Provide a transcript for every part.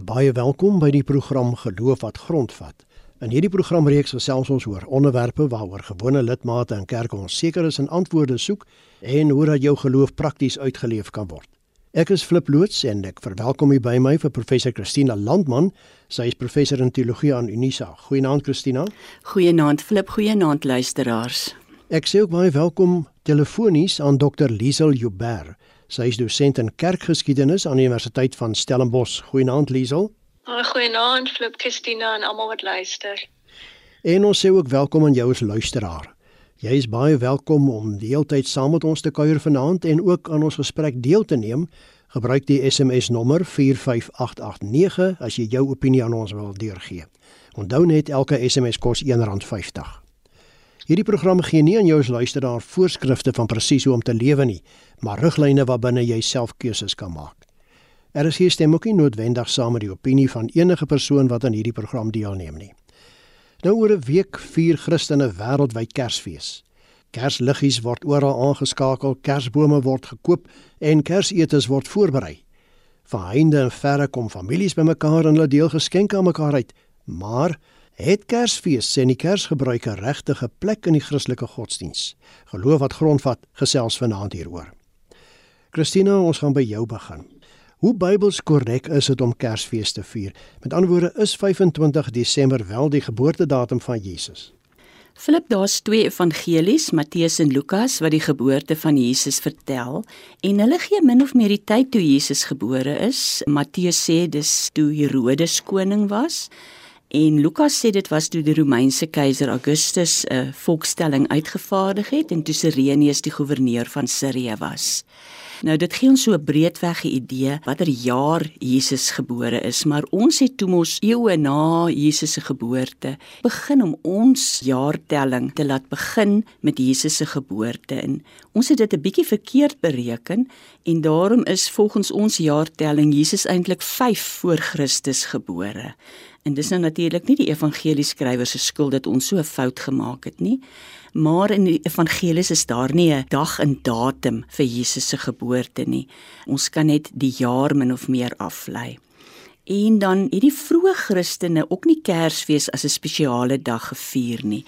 Baie welkom by die program Geloof wat grondvat. In hierdie programreeks gesels ons oor onderwerpe waaroor gewone lidmate in kerke onseker is en antwoorde soek en hoe dat jou geloof prakties uitgeleef kan word. Ek is Flip Loots en ek verwelkom u by my vir professor Christina Landman. Sy is professor in teologie aan Unisa. Goeienaand Christina. Goeienaand Flip, goeienaand luisteraars. Ek sê ook baie welkom telefonies aan Dr. Liesel Joubert. Sy is dosent in kerkgeskiedenis aan die Universiteit van Stellenbosch. Goeienaand Liesel. Goeienaand Flip Christina en almal wat luister. En ons sê ook welkom aan jou as luisteraar. Jy is baie welkom om die hele tyd saam met ons te kuier vanaand en ook aan ons gesprek deel te neem. Gebruik die SMS nommer 45889 as jy jou opinie aan ons wil deurgee. Onthou net elke SMS kos R1.50. Hierdie program gee nie aan jou as luisteraar voorskrifte van presies hoe om te lewe nie, maar riglyne waarbinne jy self keuses kan maak. Er is hier stem ook nie noodwendig saam met die opinie van enige persoon wat aan hierdie program deelneem nie. Nou oor 'n week vier Christene wêreldwyd Kersfees. Kersliggies word oral aangeskakel, kersbome word gekoop en kersetes word voorberei. Van heinde en verre kom families bymekaar en hulle deel geskenke aan mekaar uit, maar Het Kersfees sê die Kersgebruike regtig 'n plek in die Christelike godsdiens? Geloof wat grondvat gesels vanaand hieroor. Christina, ons gaan by jou begin. Hoe Bybels korrek is dit om Kersfees te vier? Met ander woorde, is 25 Desember wel die geboortedatum van Jesus? Filip, daar's twee evangelies, Matteus en Lukas, wat die geboorte van Jesus vertel en hulle gee min of meer die tyd toe Jesus gebore is. Matteus sê dis toe Herodes koning was. En Lukas sê dit was toe die Romeinse keiser Augustus 'n uh, volkstelling uitgevaardig het en toe Sirenius die goewerneur van Sirië was. Nou dit gee ons so 'n breedweg idee watter jaar Jesus gebore is, maar ons het toe mos eeue na Jesus se geboorte begin om ons jaartelling te laat begin met Jesus se geboorte in. Ons het dit 'n bietjie verkeerd bereken en daarom is volgens ons jaartelling Jesus eintlik 5 voor Christus gebore. En dis nou natuurlik nie die evangelieskrywer se skuld dat ons so 'n fout gemaak het nie. Maar in die evangelies is daar nie 'n dag en datum vir Jesus se geboorte nie. Ons kan net die jaar min of meer aflei. En dan het die vroeë Christene ook nie Kersfees as 'n spesiale dag gevier nie.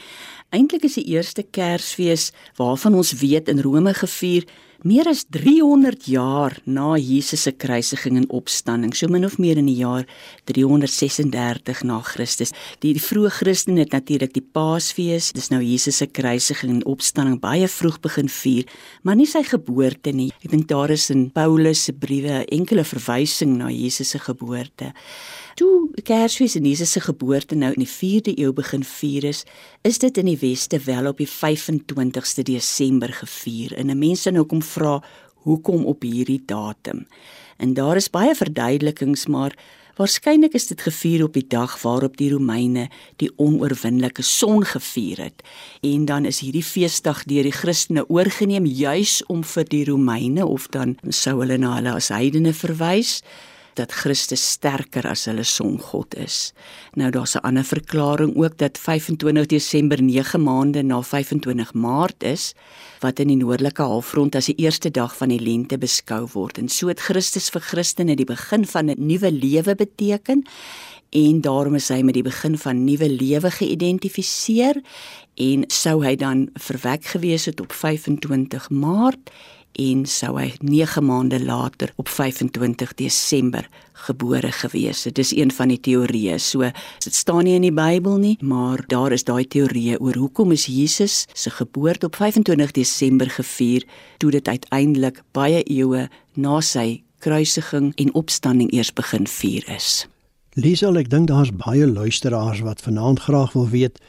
Eintlik is die eerste Kersfees waarvan ons weet in Rome gevier meer as 300 jaar na Jesus se kruisiging en opstanding, so min of meer in die jaar 336 na Christus. Die, die vroeë Christene het natuurlik die Paasfees, dis nou Jesus se kruisiging en opstanding baie vroeg begin vier, maar nie sy geboorte nie. Ek dink daar is in Paulus se briewe enkele verwysing na Jesus se geboorte. Toe Kersfees en Jesus se geboorte nou in die 4de eeu begin vier is, is dit in die weste wel op die 25ste Desember gevier. En mense nou kom vra hoekom op hierdie datum. En daar is baie verduidelikings, maar waarskynlik is dit gevier op die dag waarop die Romeine die onoorwinnelike son gevier het. En dan is hierdie feesdag deur die Christene oorgeneem juis om vir die Romeine of dan sou hulle na hulle as heidene verwys dat Christus sterker as hulle songod is. Nou daar's 'n ander verklaring ook dat 25 Desember 9 maande na 25 Maart is wat in die noordelike halfrond as die eerste dag van die lente beskou word. En so het Christus vir Christene die begin van 'n nuwe lewe beteken en daarom is hy met die begin van nuwe lewe geïdentifiseer en sou hy dan verwek gewees het op 25 Maart en sou hy 9 maande later op 25 Desember gebore gewees het. Dis een van die teorieë. So dit staan nie in die Bybel nie, maar daar is daai teorieë oor hoekom is Jesus se geboorte op 25 Desember gevier toe dit uiteindelik baie eeue na sy kruisiging en opstanding eers begin vier is. Liesel, ek dink daar's baie luisteraars wat vanaand graag wil weet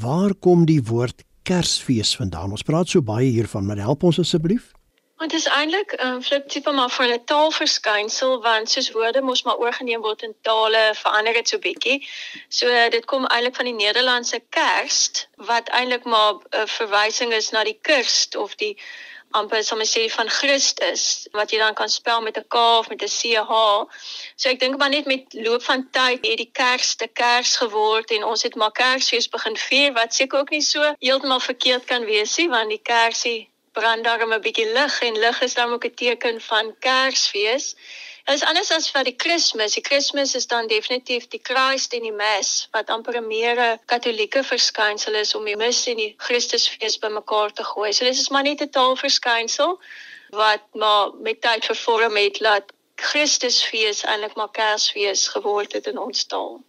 waar kom die woord Kersfees vandaan? Ons praat so baie hiervan, maar help ons asseblief. Want dit is eintlik 'n um, flip tipe maar van 'n taalverskynsel want soos woorde mos maar oorgeneem word in tale verander dit so bietjie. So dit kom eintlik van die Nederlandse kerst wat eintlik maar 'n uh, verwysing is na die Kirst of die amper sal mens sê van Christus wat jy dan kan spel met 'n K of met 'n CH. So ek dink maar net met loop van tyd het die Kers te Kers geword en ons het maar Kersfees begin vier wat seker ook nie so heeltemal verkeerd kan wees nie want die Kersie brand daar 'n bietjie lig en lig is dan ook 'n teken van Kersfees. Dit is anders as vir die Kersfees. Die Kersfees is dan definitief die kruis en die mes wat amper 'n meer katolieke verskynsel is om die mis en die Christusfees bymekaar te gooi. So dis is maar net 'n taalverskynsel wat maar met tyd vervorm het laat Christusfees eintlik maar Kersfees geword het in ons taal.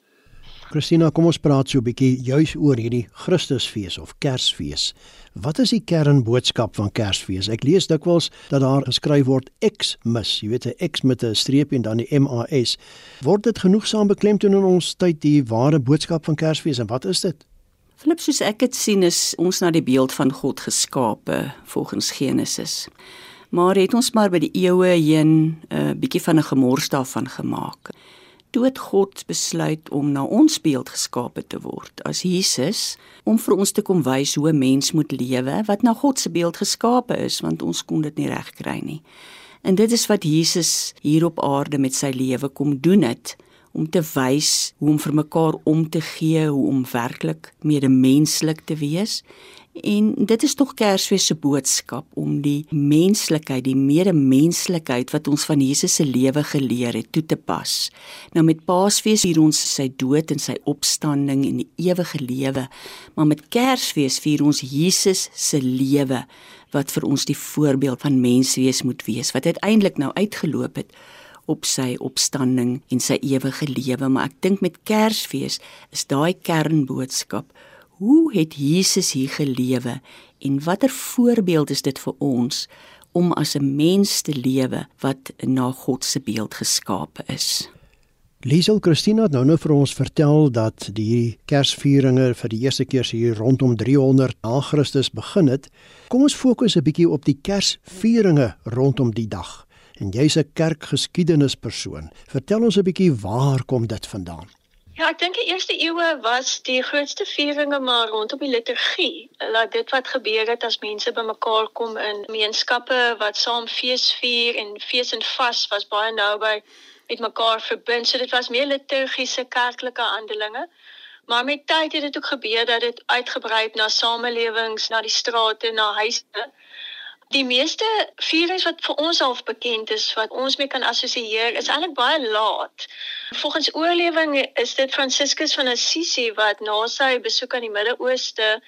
Christina, kom ons praat so 'n bietjie juis oor hierdie Christusfees of Kersfees. Wat is die kernboodskap van Kersfees? Ek lees dikwels dat daar geskryf word Xmas, jy weet 'n X met 'n streep en dan die MAS. Word dit genoegsaam beklemtoon in ons tyd die ware boodskap van Kersfees en wat is dit? Filip, soos ek dit sien, is ons na die beeld van God geskape volgens Genesis. Maar het ons maar by die eeue heen 'n uh, bietjie van 'n gemors daarvan gemaak het God besluit om na ons beeld geskape te word as Jesus om vir ons te kom wys hoe 'n mens moet lewe wat na God se beeld geskape is want ons kon dit nie regkry nie. En dit is wat Jesus hier op aarde met sy lewe kom doen het om te wys hoe om vir mekaar om te gee, hoe om werklik medemenslik te wees En dit is tog Kersfees se boodskap om die menslikheid, die medemenslikheid wat ons van Jesus se lewe geleer het, toe te pas. Nou met Paasfees vier ons sy dood en sy opstanding en die ewige lewe, maar met Kersfees vier ons Jesus se lewe wat vir ons die voorbeeld van menswees moet wees, wat uiteindelik nou uitgeloop het op sy opstanding en sy ewige lewe, maar ek dink met Kersfees is daai kernboodskap Hoe het Jesus hier gelewe en watter voorbeeld is dit vir ons om as 'n mens te lewe wat na God se beeld geskape is? Liesel Christina het nou nou vir ons vertel dat die Kersvieringe vir die eerste keer hier rondom 300 na Christus begin het. Kom ons fokus 'n bietjie op die Kersvieringe rondom die dag. En jy's 'n kerkgeskiedenispersoon. Vertel ons 'n bietjie waar kom dit vandaan? Ja, ek dink die eerste eeue was die grootste vieringe maar rondom die liturgie. Laat dit wat gebeur het as mense bymekaar kom in gemeenskappe wat saam fees vier en fees en vas was baie naby met mekaar verbind. So dit was meer liturgiese kerklike handelinge. Maar met tyd het dit ook gebeur dat dit uitgebrei het na samelewings, na die strate, na huise. Die meeste vierings wat vir ons al bekend is wat ons mee kan assosieer is eintlik baie laat. Volgens oorlewing is dit Franciscus van Assisi wat na sy besoek aan die Midde-Ooste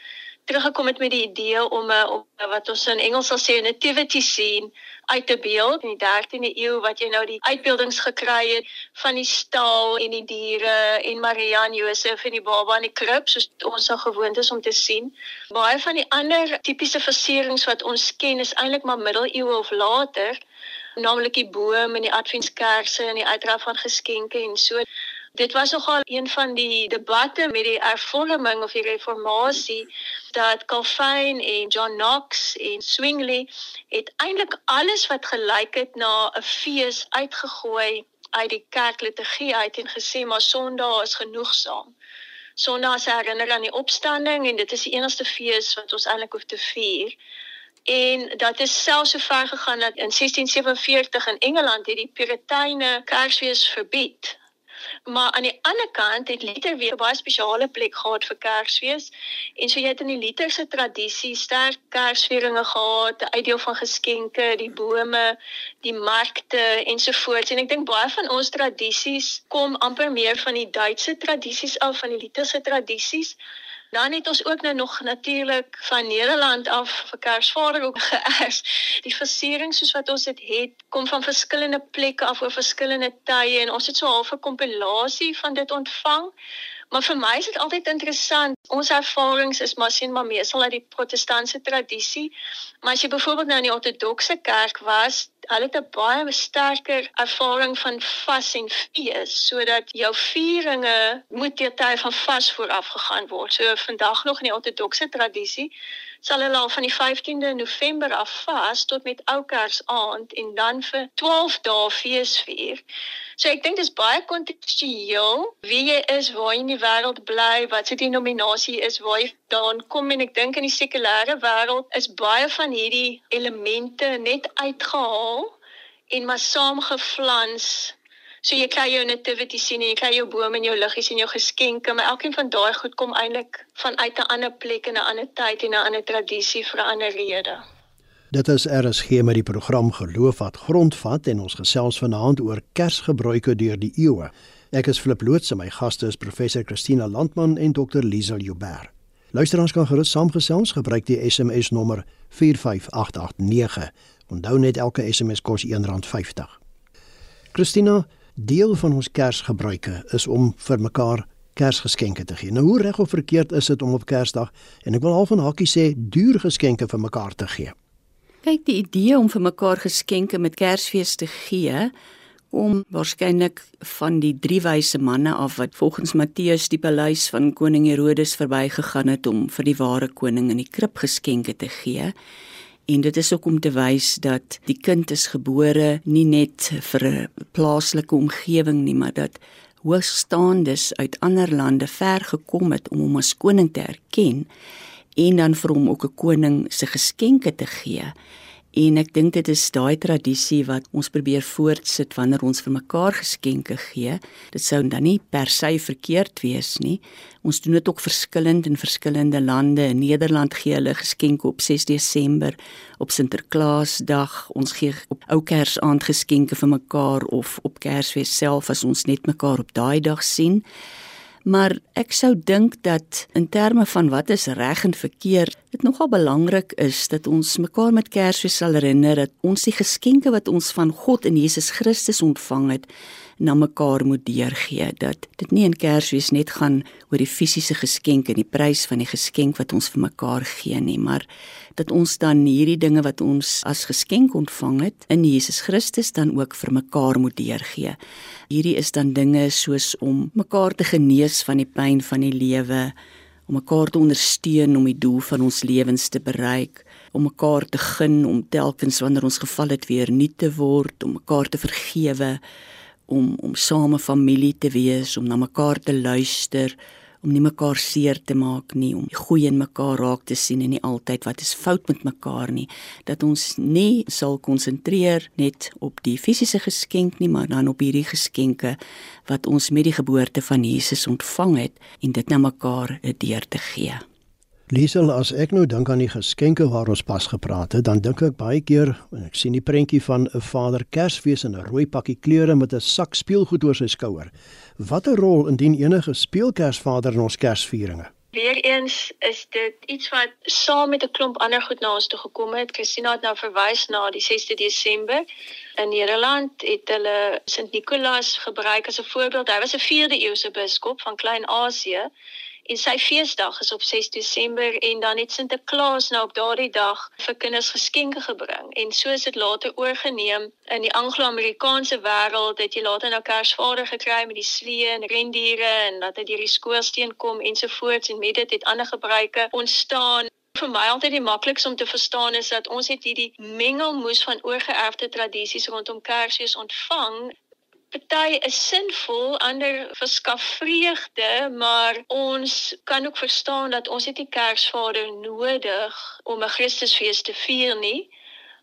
teruggekom het met die idee om 'n om wat ons in Engels sal sê 'n nativity scene uit te beeld in die 13de eeu wat jy nou die uitbeeldings gekry het van die stal en die diere en Maria en Josef en die baba in die krib soos ons sou gewoond is om te sien. Baie van die ander tipiese versierings wat ons ken is eintlik maar middeleeue of later, naamlik die boom en die adventskerse en die uitdraf van geskenke en so. Dit was nogal een van die debatte met die hervorming of die reformatie dat Calvin en John Knox en Zwingli het eintlik alles wat gelyk het na 'n fees uitgegooi uit die kerkliturgie uit en gesê maar Sondag is genoegsaam. Sondag is herinner aan die opstanding en dit is die enigste fees wat ons eintlik hoef te vier. En dat is selfs so ver gegaan dat in 1647 in Engeland het die Puriteine Kersfees verbied. Maar aan die ander kant het Luther weer 'n baie spesiale plek gehad vir Kersfees. En so jy het in die Lutherse tradisie sterk Kersvieringe gehad, die uitdeel van geskenke, die bome, die markte ensovoorts. En ek dink baie van ons tradisies kom amper meer van die Duitse tradisies af, van die Lutherse tradisies. Dan het ons ook nou nog natuurlik van Nederland af vir Kersvader ook geëers. Die versiering soos wat ons dit het, kom van verskillende plekke af oor verskillende tye en ons het so 'n halfe kompilasie van dit ontvang. Maar vir my is dit altyd interessant. Ons ervarings is maar sien maar meestal uit die protestantse tradisie. Maar as jy byvoorbeeld nou in die ortodokse kerk was, hulle het 'n baie sterker ervaring van vas en fees sodat jou vieringe moet deur tye van vas vooraf gegaan word. So vandag nog in die ortodokse tradisie sal hulle al van die 15de November af vas tot met ou Kersaand en dan vir 12 dae fees vier. So ek dink dis baie kontekstueel wie jy is, waar jy in die wêreld bly, wat se denominasie is, waar jy dan kom en ek dink in die sekulêre wêreld is baie van hierdie elemente net uitgehaal en maar saamgeflans So jy kry jou nativity sien en jy kry jou bome en jou liggies en jou geskenke, maar elkeen van daai goed kom eintlik vanuit 'n ander plek en 'n ander tyd en 'n ander tradisie vir 'n ander rede. Dit is RSG met die program Geloof wat grondvat en ons gesels vanaand oor Kersgebruike deur die eeue. Ek is Flip Loots en my gaste is professor Christina Landman en dokter Liesel Joubert. Luisteraars kan gerus saamgesels gebruik die SMS nommer 45889. Onthou net elke SMS kos R1.50. Christina, deel van ons Kersgebruike is om vir mekaar Kersgeskenke te gee. Nou hoe reg of verkeerd is dit om op Kersdag en ek wil al van hakkie sê duur geskenke vir mekaar te gee? Kyk, die idee om vir mekaar geskenke met Kersfees te gee om waarskynlik van die drie wyse manne af wat volgens Matteus die paleis van koning Herodes verbygegaan het om vir die ware koning in die krib geskenke te gee. En dit is ook om te wys dat die kind is gebore nie net vir 'n plaaslike omgewing nie, maar dat hoogstaandes uit ander lande ver gekom het om hom as koning te erken en dan vir hom ook 'n koning se geskenke te gee. En ek dink dit is daai tradisie wat ons probeer voortsit wanneer ons vir mekaar geskenke gee. Dit sou dan nie per se verkeerd wees nie. Ons doen dit ook verskillend in verskillende lande. In Nederland gee hulle geskenke op 6 Desember op Sinterklaasdag. Ons gee op Ou Kersaand geskenke vir mekaar of op Kersfees self as ons net mekaar op daai dag sien. Maar ek sou dink dat in terme van wat is reg en verkeerd, dit nogal belangrik is dat ons mekaar met Kersfees sal herinner dat ons die geskenke wat ons van God en Jesus Christus ontvang het, na mekaar moet deurgee. Dat dit nie in Kersfees net gaan oor die fisiese geskenk en die prys van die geskenk wat ons vir mekaar gee nie, maar dat ons dan hierdie dinge wat ons as geskenk ontvang het in Jesus Christus dan ook vir mekaar moet deurgee. Hierdie is dan dinge soos om mekaar te genees van die pyn van die lewe, om mekaar te ondersteun om die doel van ons lewens te bereik om mekaar te gun om telkens wanneer ons geval het weer nuut te word om mekaar te vergewe om om same familie te wees, om na mekaar te luister, om nie mekaar seer te maak nie, om goeie in mekaar raak te sien en nie altyd wat is fout met mekaar nie, dat ons nie sal konsentreer net op die fisiese geskenk nie, maar dan op hierdie geskenke wat ons met die geboorte van Jesus ontvang het en dit na mekaar deur te gee. Liesel, as ek nou dink aan die geskenke waar ons pas gepraat het, dan dink ek baie keer en ek sien die prentjie van 'n vader Kersfees in 'n rooi pakkie kleure met 'n sak speelgoed oor sy skouer. Watter rol indien enige speelkersvader in ons Kersvieringe? Weereens is dit iets wat saam met 'n klomp ander goed na ons toe gekom het. Christina het nou verwys na die 6de Desember. In Nederland het hulle Sint Nikolaas gebruik as 'n voorbeeld. Hy was 'n 4de eeuse biskop van Klein-Asië en sy feesdag is op 6 Desember en dan het Sinterklaas nou op daardie dag vir kinders geskenke gebring. En so is dit later oorgeneem in die Anglo-Amerikaanse wêreld het jy later nou Kersvader gekry met die slee en rendiere en dat dit deur die skoorsteen kom ensovoorts en met dit het ander gebruike ontstaan. Vir my altyd die maklikste om te verstaan is dat ons het hierdie mengelmoes van oorgeerfde tradisies rondom Kersfees ontvang party is sinvol, ander verskaf vreugde, maar ons kan ook verstaan dat ons het die Kersvader nodig om 'n Christusfees te vier nie.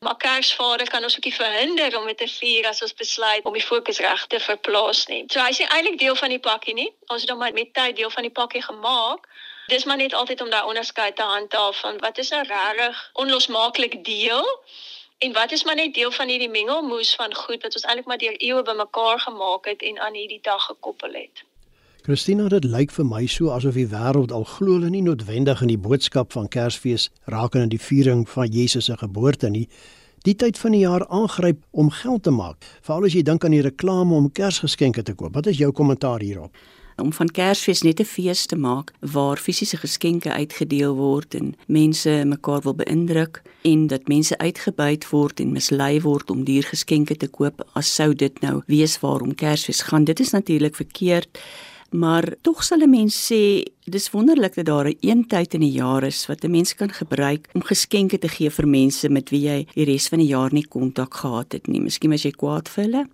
Maar Kersvader kan ons ook nie verhinder om dit te vier as ons besluit om die fokus reg te verplaas nie. So hy is eintlik deel van die pakkie nie. Ons het hom met tyd deel van die pakkie gemaak. Dis maar net altyd om daai onderskeid te handhaaf van wat is nou regtig onlosmaaklik deel En wat is maar net deel van hierdie mengelmoes van goed wat ons eintlik maar deur eeue bymekaar gemaak het en aan hierdie dag gekoppel het. Christina, dit lyk vir my so asof die wêreld al glo hulle nie noodwendig in die boodskap van Kersfees rakende die viering van Jesus se geboorte nie. Die tyd van die jaar aangryp om geld te maak, veral as jy dink aan die reklame om Kersgeskenke te koop. Wat is jou kommentaar hierop? Om van Kersfees net 'n fees te maak waar fisiese geskenke uitgedeel word en mense mekaar wil beïndruk en dat mense uitgebuit word en mislei word om duur geskenke te koop as sou dit nou wees waarom Kersfees gaan. Dit is natuurlik verkeerd maar tog sal 'n mens sê dis wonderlik dat daar 'n een tyd in die jaar is wat 'n mens kan gebruik om geskenke te gee vir mense met wie jy die res van die jaar nie kontak gehad het nie. Miskien as jy kwaad vir hulle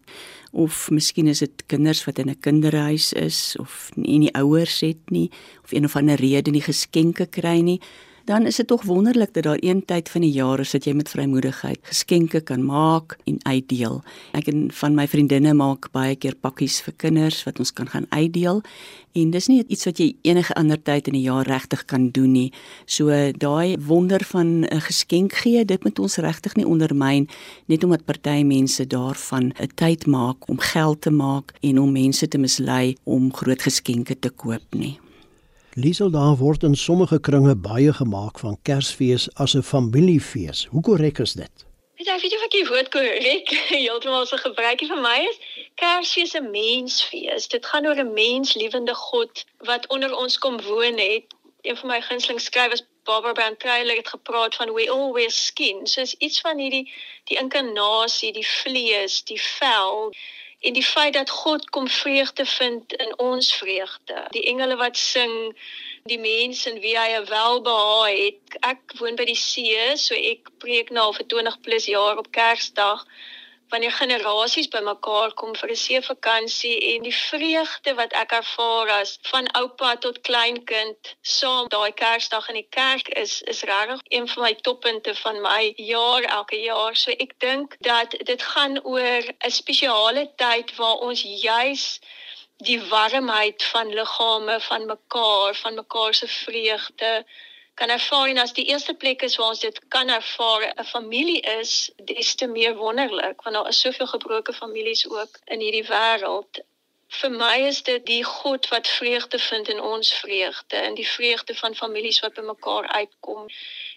of miskien is dit kinders wat in 'n kinderhuis is of nie nie ouers het nie of een of ander rede nie geskenke kry nie dan is dit tog wonderlik dat daar een tyd van die jaar is dat jy met vrymoedigheid geskenke kan maak en uitdeel. Ek en van my vriendinne maak baie keer pakkies vir kinders wat ons kan gaan uitdeel en dis nie iets wat jy enige ander tyd in die jaar regtig kan doen nie. So daai wonder van 'n geskenk gee, dit moet ons regtig nie ondermyn net omdat party mense daarvan 'n tyd maak om geld te maak en om mense te mislei om groot geskenke te koop nie. Liesel daar word in sommige kringe baie gemaak van Kersfees as 'n familiefees. Hoe korrek is dit? Weet jy, weet jy wat die woord korrek heeltemal so gebruik vir my is? Kersfees 'n mensfees. Dit gaan oor 'n menslewende God wat onder ons kom woon het. Een van my gunsteling skrywers Barbara Brand Trailer het gepraat van we all wear skin. So is iets van hierdie die inkarnasie, die vlees, die vel en die feit dat God kom vreugde vind in ons vreugde. Die engele wat sing, die mense in wie hy 'n welbehae het. Ek woon by die see, so ek preek nou vir 20 plus jaar op Kersdag wanneer generasies bymekaar kom vir 'n seevakansie en die vreugde wat ek ervaar as van oupa tot kleinkind saam daai Kersdag in die kerk is is regtig een van my toppunte van my jaar elke jaar. So ek dink dat dit gaan oor 'n spesiale tyd waar ons juis die warmheid van liggame van mekaar, van mekaar se vreugde kan ervaar en as die eerste plek is waar ons dit kan ervaar 'n familie is des te meer wonderlik want daar is soveel gebroke families ook in hierdie wêreld. Vir my is dit die God wat vreugde vind in ons vreugde en die vreugde van families wat by mekaar uitkom.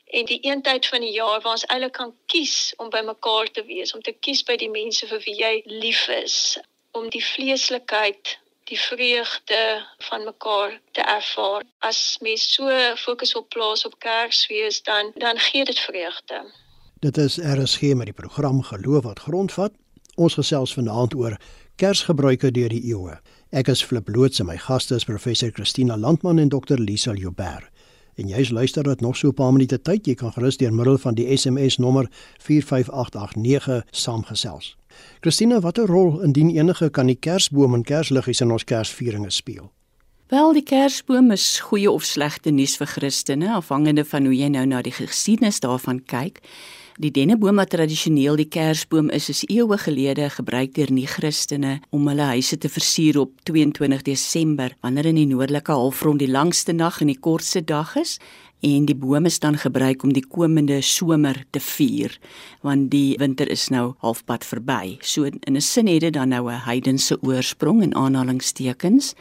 En die eentyd van die jaar waar ons eintlik kan kies om by mekaar te wees om te kies by die mense vir wie jy lief is om die vleeslikheid die vreugde van mekaar te ervaar. As mens so fokus op plaas op Kersfees dan dan gee dit vreugde. Dit is RSG met die program Geloof wat grondvat. Ons gesels vanaand oor Kersgebruike deur die eeue. Ek is Flip Loots en my gaste is professor Christina Landman en dokter Lisa Joubert. En jy's luister dat nog so 'n paar minute tyd jy kan gerus deur middel van die SMS nommer 45889 saamgesels. Christina, watter rol indien enige kan die Kersboom en Kersliggies in ons Kersvieringe speel? Wel, die Kersboom is goeie of slegte nuus vir Christene, afhangende van hoe jy nou na die geskiedenis daarvan kyk. Die denneboom wat tradisioneel die Kersboom is, is eeue gelede gebruik deur nie-Christene om hulle huise te versier op 22 Desember, wanneer in die noordelike halfrond die langste nag en die kortste dag is en die bome is dan gebruik om die komende somer te vier want die winter is nou halfpad verby. So in 'n sin het dit dan nou 'n heidense oorsprong en aanhalingstekens.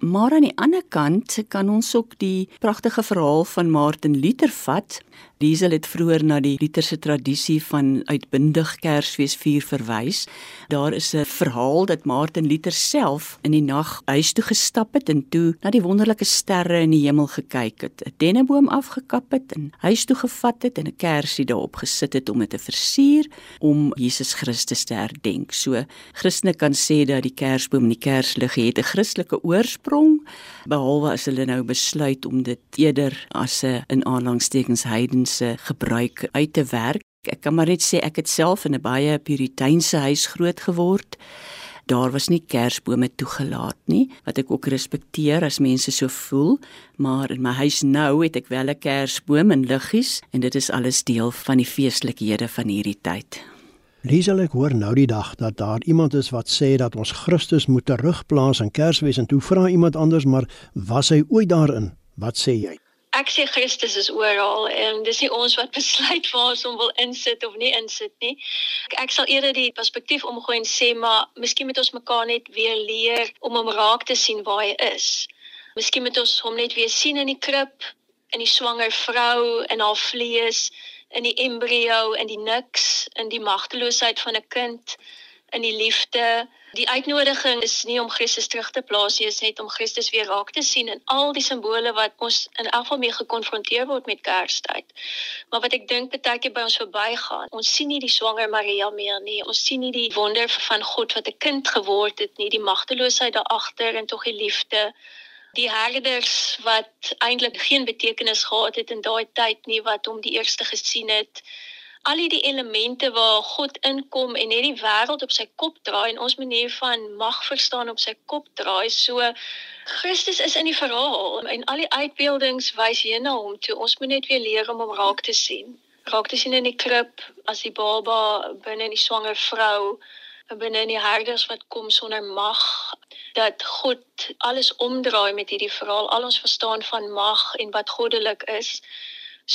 Maar aan die ander kant kan ons ook die pragtige verhaal van Martin Luther vat Diesel het vroeër na die Lutherse tradisie van uitbundig Kersfees vier verwys. Daar is 'n verhaal dat Martin Luther self in die nag huis toe gestap het en toe na die wonderlike sterre in die hemel gekyk het, 'n denneboom afgekap het en huis toe gevat het en 'n kersie daarop gesit het om dit te versier om Jesus Christus te herdenk. So Christene kan sê dat die Kersboom en die Kerslig het 'n Christelike oorsprong, behalwe as hulle nou besluit om dit eerder as 'n in aanhalingstekens heiden se gebruik uit te werk. Ek kan maar net sê ek het self in 'n baie puriteinse huis groot geword. Daar was nie kersbome toegelaat nie, wat ek ook respekteer as mense so voel, maar in my huis nou het ek wel 'n kersboom en liggies en dit is alles deel van die feestelikhede van hierdie tyd. Liesel ek hoor nou die dag dat daar iemand is wat sê dat ons Christus moet terugplaas in Kersfees en toe vra iemand anders maar was hy ooit daarin? Wat sê jy? ek sê Christus is oral en dis nie ons wat besluit waar ons hom wil insit of nie insit nie. Ek, ek sal eerder die perspektief omgooi en sê maar miskien moet ons mekaar net weer leer om hom raak te sien waar hy is. Miskien moet ons hom net weer sien in die krib, in die swanger vrou en haar vlees, in die embrio en die niks, in die magteloosheid van 'n kind, in die liefde Die uitnodiging is nie om Christus terug te plaas nie, is net om Christus weer raak te sien in al die simbole wat ons in elk geval mee gekonfronteer word met Kerstyd. Maar wat ek dink baie keer by ons verbygaan, ons sien nie die swanger Maria meer nie. Ons sien nie die wonder van God wat 'n kind geword het nie, die magteloosheid daar agter en tog die liefde. Die herders wat eintlik geen betekenis gehad het in daai tyd nie wat hom die eerste gesien het al die elemente waar God inkom en net die wêreld op sy kop draai en ons manier van mag verstaan op sy kop draai. So Christus is in die verhaal en al die uitbeeldings wys hier na hom toe. Ons moet net weer leer om hom raak te sien. Raak te sien in die krib as die baba binne in die swanger vrou binne in die herders wat kom sonder mag dat God alles omdraai met hierdie verhaal al ons verstaan van mag en wat goddelik is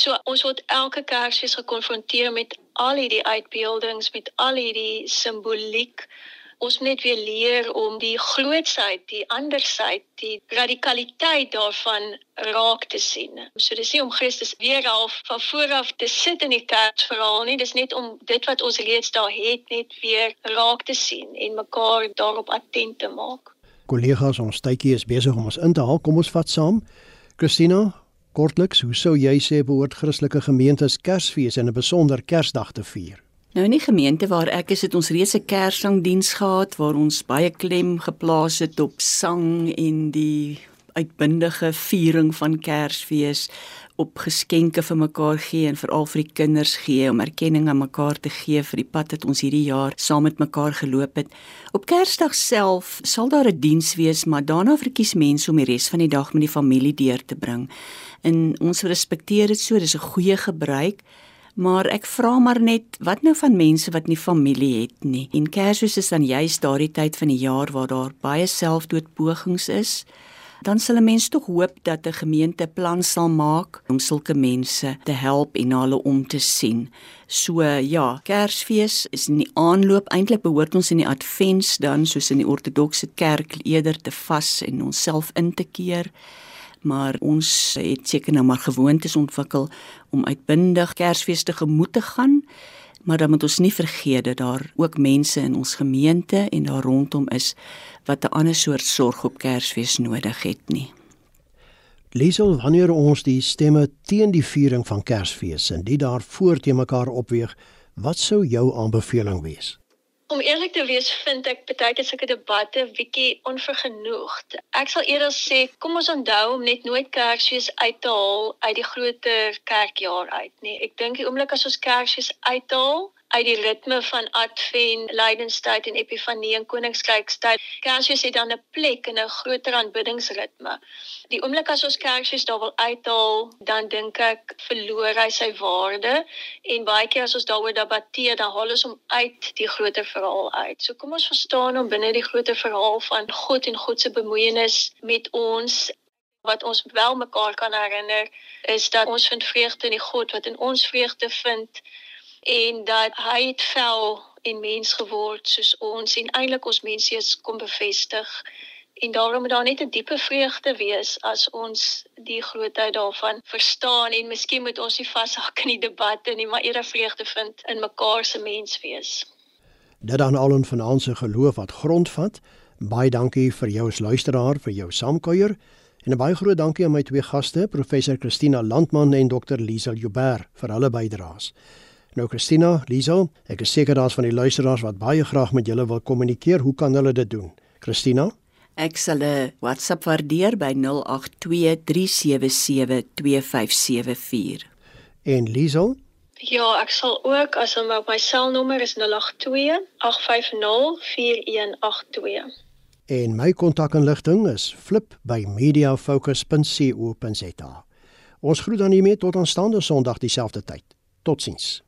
so ons word elke kersfees gekonfronteer met al hierdie uitbeeldings met al hierdie simboliek ons moet net weer leer om die grootsheid, die andersheid, die radikaliteit daarvan raak te sien. So dis nie om Christus weer half van vooraf te sit in die kerk verhaal nie, dis net om dit wat ons reeds daar het net weer raak te sien en mekaar daarop attent te maak. Kollegas, ons tydjie is besig om ons in te haal. Kom ons vat saam. Christina, kortliks, hoe sou jy sê behoort Christelike gemeentes Kersfees en 'n besonder Kersdag te vier? Nou in die gemeente waar ek is, het ons reeds 'n Kerssangdiens gehad waar ons baie klem geplaas het op sang en die uitbundige viering van Kersfees op geskenke vir mekaar gee en veral vir die kinders gee om erkenning aan mekaar te gee vir die pad wat ons hierdie jaar saam met mekaar geloop het. Op Kersdag self sal daar 'n diens wees, maar daarna verkies mense om die res van die dag met die familie deur te bring. En ons respekteer dit so, dis 'n goeie gebruik. Maar ek vra maar net, wat nou van mense wat nie familie het nie? En Kersfees is dan juist daardie tyd van die jaar waar daar baie selfdoodpogings is. Dan sal 'n mens tog hoop dat 'n gemeente plan sal maak om sulke mense te help en hulle om te sien. So ja, Kersfees is in die aanloop eintlik behoort ons in die Advents dan soos in die ortodokse kerk eerder te vas en onsself in te keer maar ons het seker nou maar gewoontes ontwikkel om uitbundig Kersfees te gemoed te gaan. Maar dan moet ons nie vergeet dat daar ook mense in ons gemeente en daar rondom is wat 'n ander soort sorg op Kersfees nodig het nie. Liesel, wanneer ons die stemme teen die viering van Kersfees en die daarvoor te mekaar opweeg, wat sou jou aanbeveling wees? Om eerlik te wees, vind ek baie keer sulke debatte bietjie onvergenoegd. Ek sal eerder sê, kom ons onthou om net nooit Kersfees uit te haal uit die groter kerkjaar uit nie. Ek dink die oomblik as ons Kersfees uithaal, uit die ritme van Advent, Lydenstyd en Epifanie en Koningskrystyd. Kersfees het dan 'n plek in 'n groter aanbiddingsritme. Die oomblik as ons Kersfees daar wil uithaal, dan dink ek verloor hy sy waarde en baie keer as ons daaroor debatteer, dan haal ons hom uit die groter verhaal uit. So kom ons verstaan hom binne die groter verhaal van God en God se bemoeienis met ons wat ons wel mekaar kan herinner is dat ons vind vreugde in die God wat in ons vreugde vind en dat hy het vel en mens geword soos ons en eintlik ons mensies kom bevestig en daarom moet daar net 'n diepe vreugde wees as ons die grootheid daarvan verstaan en miskien moet ons nie vashak in die debatte nie maar eerder vreugde vind in mekaar se menswees. Dit dan al 'n finansiële geloof wat grondvat. Baie dankie vir jou as luisteraar vir jou saamkuier en 'n baie groot dankie aan my twee gaste, professor Christina Landman en dokter Liesel Joubert vir hulle bydraes. Nou Christina, Liesel, ek is seker daar's van die luisteraars wat baie graag met julle wil kommunikeer. Hoe kan hulle dit doen? Christina? Ek sal 'n WhatsApp waardeer by 0823772574. En Liesel? Ja, ek sal ook as my my selnommer is 082 8504182. En my kontakinligting is flip@mediafocus.co.za. Ons groet dan hiermee tot aanstaande Sondag dieselfde tyd. Totsiens.